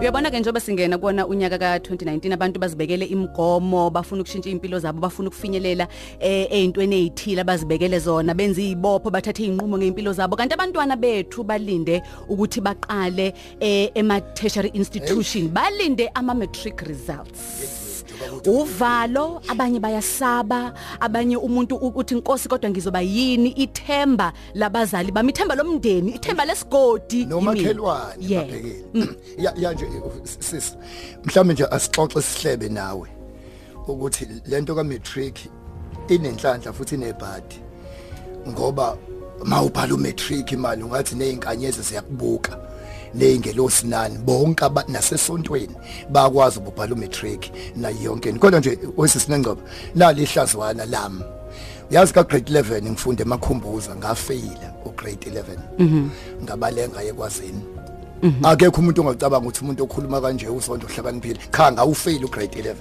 uyabona ke njengoba singena kuona unyaka ka2019 abantu bazibekele imigomo bafuna ukushintsha impilo zabo bafuna ukufinyelela eh ezintweni ezithile abazibekele zona benza izibopho bathathe izinqumo ngeimpilo zabo. Kanti abantwana bethu balinde ukuthi baqale eh ema tertiary institution balinde ama matric results. Uvalo abanye bayasaba abanye umuntu u- uthi inkosi kodwa ngizoba yini? Ithemba labazali bami ithemba lomndeni ithemba lesigodi. Nomakhelwane Yeah. babhekeni ya nje sis mhlawumbe nje asixoxe sihlebe nawe ukuthi lento ka matric inenhlanhla futhi inebhadi ngoba mawubhala umatric imali ungathi nezinkanyezi ziyakubuka. Neyingelosi nani bonke aba- nasesontweni bakwazi ukubhala umatric na yonke into. kodwa nje wesisinengcobo nali ihlazwana lami. Yazi ka grade 11 ngifunde emakhumbuza ngafeyila u grade 11 ngabalenga yekwazini akekho umuntu ongacabanga ukuthi umuntu okhuluma kanje usonto uhlakaniphile khanga ufeyile u grade 11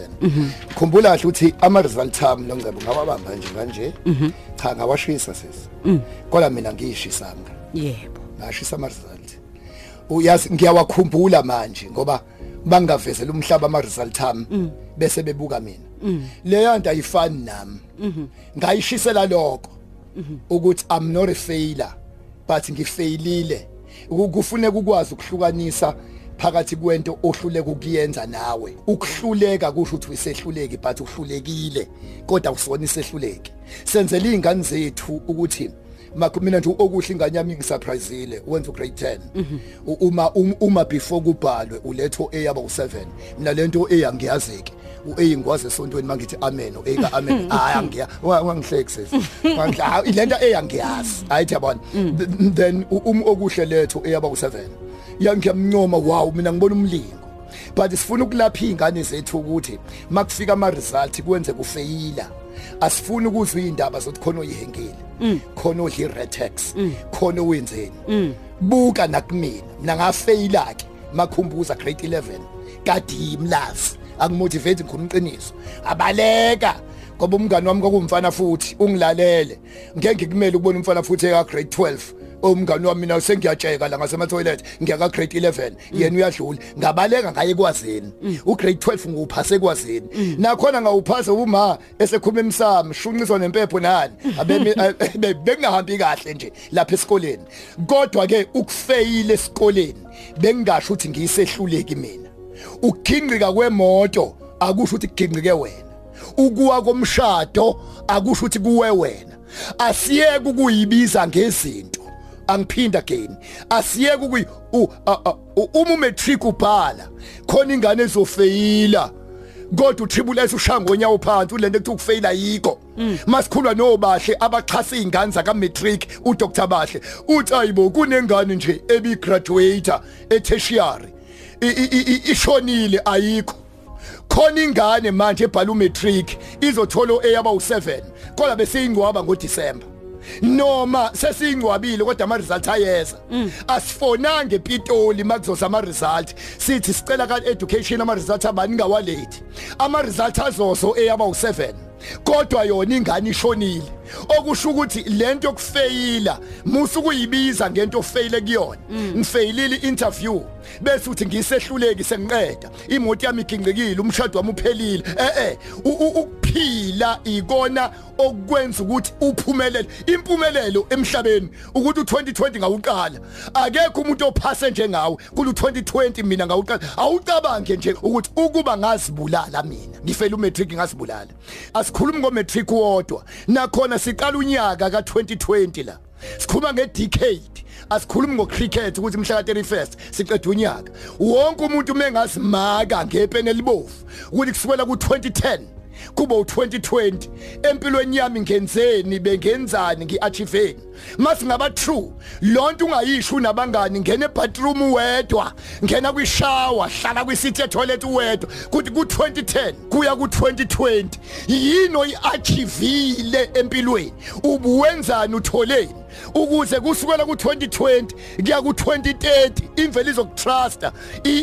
khumbula kahle ukuthi ama result ami nongcebo ngawabamba nje kanje. Cha ngawashisa sisi kodwa mina ngiyishisanga yebo. Ngashisa ama result uyazi ngiyawakhumbula manje ngoba bangavezela umhlaba ama result ami bese bebuka mina. Leyo nto ayifani nami. Ngayishisela lokho. Ukuthi i'm not a failure but ngifailile. Ku- kufuneka ukwazi ukuhlukanisa phakathi kwento ohluleka ukuyenza nawe. Ukuhluleka kusho ukuthi usehluleki but uhlulekile kodwa usona isehluleki senzele izingane zethu ukuthi makho mina nje okuhle ingane yami ngisurpriseile wenza ugrade 10 U- uma um- uma before kubhalwe uletho A yaba u7 mina lento A angiyazeki. u-A ngikwazi esontweni mangithi amen u-A ka amen. Hayi angiya wangihlekisisa ngangidla lento A angiyazi. Hayi yabona Th- then u- um okuhle letho A yaba u7 yangiyamncoma wow mina ngibona umlingo. But sifuna ukulapha izingane zethu ukuthi makufika ama result kwenze kufeyila. Asifuni ukuzwa indaba zokuthi khona oyihengile khona odla iretex khona wenzeni buka nakumina mina ngafeyila ke makhumbuza grade 11 kade yimlazi akumotivate ngumqiniso abaleka ngoba umngani wami kwakumfana futhi ungilalele. Ngeke ngikumele ukubona umfana futhi eka grade 12 umngani wami mina sengiyatsheka la ngasema toilet ngiyaka grade 11 yena uyadlula. Ngabaleka ngaye kwazini u grade 12 nguphase kwazini nakhona ngawuphasa uma esekhuma emsamo shunqiswa nempepho nani. Bekungahambi kahle nje lapha esikoleni. Kodwa ke ukufeyila esikoleni bengingasho ukuthi ngiyisehluleki mina. Ukugingqika kwemoto akusho ukuthi kugingqike wena. Ukuwa komshado akusho ukuthi kuwe wena. Asiyeke ukuyibiza ngezinto. Angiphinda again. Asiyeke ukuyi u- a- a- u- uma umatric ubhala khona ingane ezofeyila. Kodwa utriple S ushaya ngonyawo phansi ulento ekuthiwa ukufeyila yiko. Masikhulwa nobahle abaxhasa izingane zaka matric u Dr Bahle. Uthi ayibo kunengane nje ebi graduate etertiary. I- i- i- ishonile ayikho. Khona ingane manje ebhala umatric izothola eyaba u7 kodwa besiyingcwaba ngoDisemba. Noma sesingcwabile kodwa ama results ayeza asifonanga ePitoli makuzoza ama result sithi sicela ka education ama results abani ngawalate ama results azoso eyaba u7 kodwa yona ingane ishonile. Okusho ukuthi lento yokufeyila musu kuyibiza ngento ofeyile kuyona. Ngifeyilile interview bese uthi ngisehluleki sengiqeda imoto yami igingqikile umshado wami uphelile. Eh eh ukuphila ikona okwenza ukuthi uphumelele. Impumelelo emhlabeni ukuthi u2020 ngawuqala. Akekho umuntu ophase njengawe kulu 2020 mina ngawuqala. Awucabange nje ukuthi ukuba ngazibulala mina. Ngifela umatric ngazibulala. Asikhulumi ngomatric wodwa. Nakhona siqala unyaka ka2020 la sikhuluma ngedecade asikhulumi ngocricket ukuthi mhla ka31st siqeda unyaka wonke umuntu mengazimaka ngepeni elibovu ukuthi kusukela ku2010 kuba u2020 empilweni yami ngenzeni bengenzani ngiachieveni? Masingaba true lonto ungayisho unabangani ngena ebathroom wedwa ngena kwishower hlala kwisithe toilet wedwa kuthi ku2010 kuya ku2020 yini oyiachievile empilweni? Ubuwenzani utholeni ukuze kusukela ku2020 kuya ku2030 imvelo izokutrusta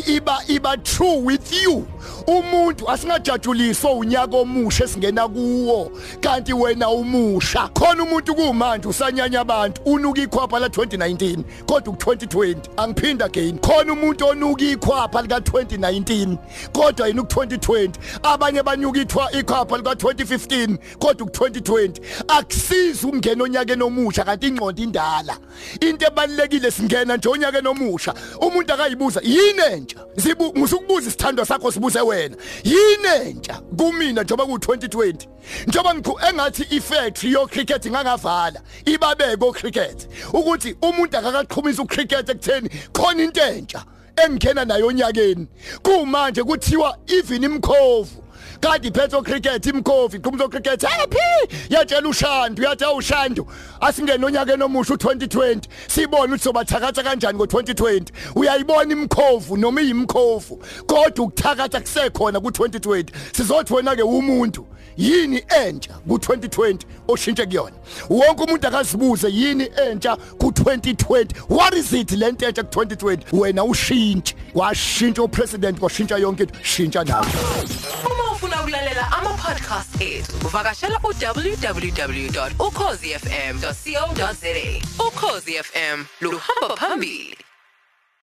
iba iba true with you. Umuntu asingajajuliswa unyaka omusha esingena kuwo kanti wena umusha. Khona umuntu kumanje usanyanya abantu unuka ikhwapha la 2019 kodwa ku2020 angiphinda again. Khona umuntu onuka ikhwapha lika 2019 kodwa yena ku2020 abanye banyuka ithwa ikhwapha lika 2015 kodwa ku2020 akusizi ungena onyakeni omusha kanti ingqondo indala. Into ebalekile singena nje onyakeni omusha umuntu akayibuza yini entsha sibu musukubuza isithando sakho sibuze wena yini entsha kumina njoba ku2020 njoba engathi ifactory yo cricket ngangavavala ibabeko cricket ukuthi umuntu akaqhumisa ucricket ekutheni khona into entsha engena nayo onyakeni. Kumanje kuthiwa even imkhovu kade iphetho cricket imkhovi iqhumzo cricket happy yatshela ushando yathi awushando asingene onyakeni omusha u2020 sibone ukuthi sobathakatha kanjani ngo2020 uyayibona imkhovu noma iyimkhovu kodwa ukuthakatha kusekhona ku2020 sizothi wena ke umuntu yini entsha ku2020 oshintshe kuyona? Wonke umuntu akazibuze yini entsha ku2020 what is it lento entsha ku2020 wena ushintshe. Washintsha upresident washintsha yonke into. Shintsha nawe. Uma ufuna ukulalela ama-podcast ethu vakashela u-www.ukhozifm.co.za ukhozi fm luhamba phambili.